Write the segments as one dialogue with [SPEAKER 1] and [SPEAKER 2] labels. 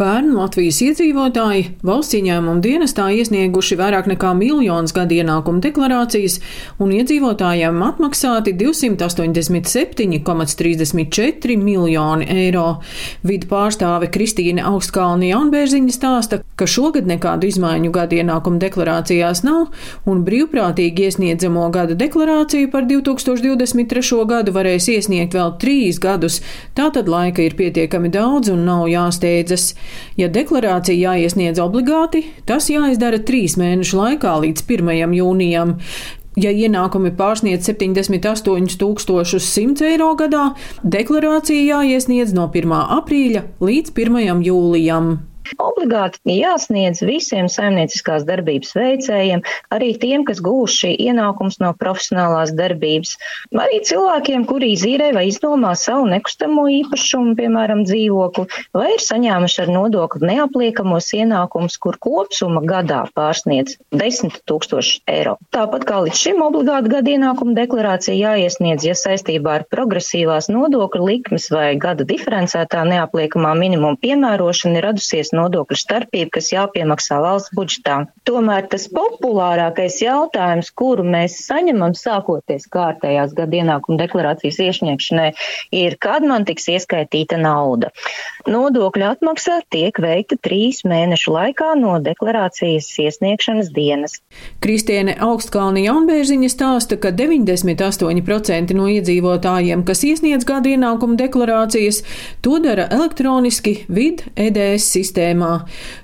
[SPEAKER 1] Pērn Latvijas iedzīvotāji valsts ieņēmuma dienestā iesnieguši vairāk nekā miljonus gadu ienākumu deklarācijas, un iedzīvotājiem atmaksāti 287,34 miljoni eiro. Vidu pārstāve Kristīne Augstkalni Jaunbērziņa stāsta, ka šogad nekādu izmaiņu gadu ienākumu deklarācijās nav, un brīvprātīgi iesniedzamo gada deklarāciju par 2023. gadu varēs iesniegt vēl trīs gadus, tātad laika ir pietiekami daudz un nav jāsteidzas. Ja deklarācija jāiesniedz obligāti, tas jāizdara trīs mēnešu laikā līdz 1. jūnijam. Ja ienākumi pārsniedz 78,100 eiro gadā, deklarācija jāiesniedz no 1. aprīļa līdz 1. jūlijam.
[SPEAKER 2] Obligāti jāsniedz visiem saimnieciskās darbības veicējiem, arī tiem, kas gūši ienākums no profesionālās darbības, arī cilvēkiem, kuri izīrē vai izdomā savu nekustamo īpašumu, piemēram, dzīvokli, vai ir saņēmuši ar nodokli neapliekamos ienākumus, kur kopsumma gadā pārsniedz 10 tūkstoši eiro. Tāpat kā līdz šim obligāti gada ienākuma deklarācija jāiesniedz, ja saistībā ar progresīvās nodokļu likmes vai gada diferencētā neapliekamā minimuma piemērošana ir radusies nodokļu starpība, kas jāpiemaksā valsts budžetā. Tomēr tas populārākais jautājums, kuru mēs saņemam sākoties kārtējās gada ienākuma deklarācijas iesniegšanai, ir, kad man tiks ieskaitīta nauda. Nodokļu atmaksa tiek veikta trīs mēnešu laikā no deklarācijas iesniegšanas dienas.
[SPEAKER 1] Kristiene Augstkalni Jaunbērziņa stāsta, ka 98% no iedzīvotājiem, kas iesniedz gada ienākumu deklarācijas, to dara elektroniski vid EDS sistēmā.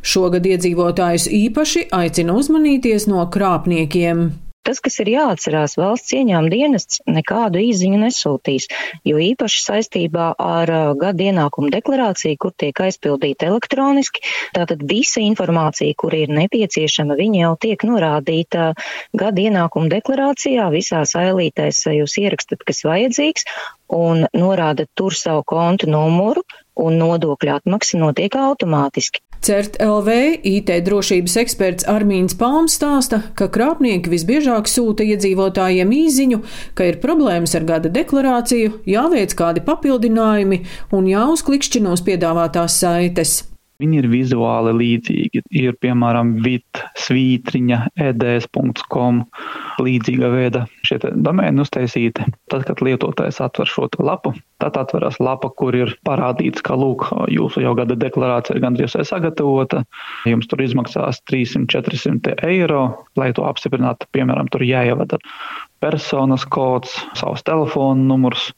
[SPEAKER 1] Šogad iedzīvotājus īpaši aicina uzmanīties no krāpniekiem.
[SPEAKER 2] Tas, kas ir jāatcerās, valsts ieņēmuma dienests nekādu īziņu nesūtīs, jo īpaši saistībā ar uh, gada ienākumu deklarāciju, kur tiek aizpildīta elektroniski, tātad visa informācija, kur ir nepieciešama, viņa jau tiek norādīta gada ienākumu deklarācijā, visās ailītēs jūs ierakstat, kas vajadzīgs, un norādat tur savu kontu numuru, un nodokļu atmaksa notiek automātiski.
[SPEAKER 1] CERT LV IT drošības eksperts Armīns Palms stāsta, ka krāpnieki visbiežāk sūta iedzīvotājiem īziņu, ka ir problēmas ar gada deklarāciju, jāveic kādi papildinājumi un jāuzklikšķina uz piedāvātās saites.
[SPEAKER 3] Viņi ir vizuāli līdzīgi. Ir piemēram vit, svītriņa, eds.com līdzīga veida šie domēni uztaisīti. Tad, kad lietotājs atver šo lapu, tad atveras lapa, kur ir parādīts, ka lūk, jūsu jau gada deklarācija ir gandrīz sagatavota. Jums tur izmaksās 300-400 eiro, lai to apstiprinātu. Piemēram, tur jāievada personas kods, savs telefona numurs.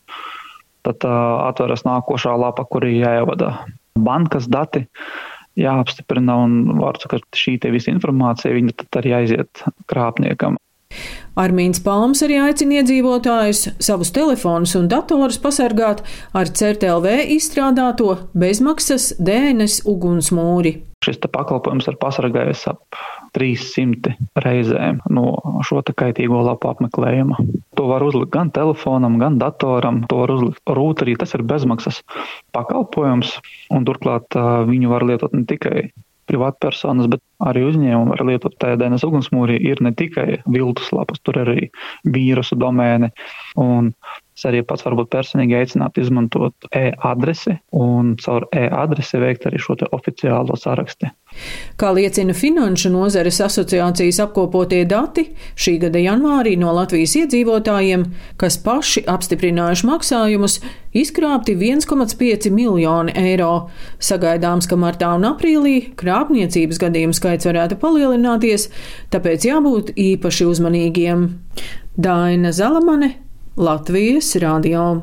[SPEAKER 3] Tad uh, atveras nākošā lapa, kur ir jāievada bankas dati jāapstiprina un var sakot, šī te visa informācija, tad arī aiziet krāpniekam.
[SPEAKER 1] Armīns Palms arī aicina iedzīvotājus savus telefonus un datorus pasargāt ar CERTLV izstrādāto bezmaksas DNS ugunsmūri.
[SPEAKER 3] Šis pakalpojums ir pasargājis ap 300 reizēm no šo kaitīgo lapu apmeklējuma. To var uzlikt gan telefonam, gan datoram, to var uzlikt rūtarī. Tas ir bezmaksas pakalpojums, un turklāt viņu var lietot ne tikai privātpersonas, bet arī uzņēmumi var lietot TDNS ugunsmūrī. Ir ne tikai viltus lapas, tur arī vīrusu domēni. Un Es arī pats varbūt personīgi aicinātu izmantot e-adresi un caur e-adresi veikt arī šo oficiālo sarakstu.
[SPEAKER 1] Kā liecina Finanšu nozares asociācijas apkopotie dati, šī gada janvārī no Latvijas iedzīvotājiem, kas paši apstiprinājuši maksājumus, izkrāpti 1,5 miljoni eiro. Sagaidāms, ka martā un aprīlī krāpniecības gadījumu skaits varētu palielināties, tāpēc jābūt īpaši uzmanīgiem. Daina Zalamane Latvijas radio.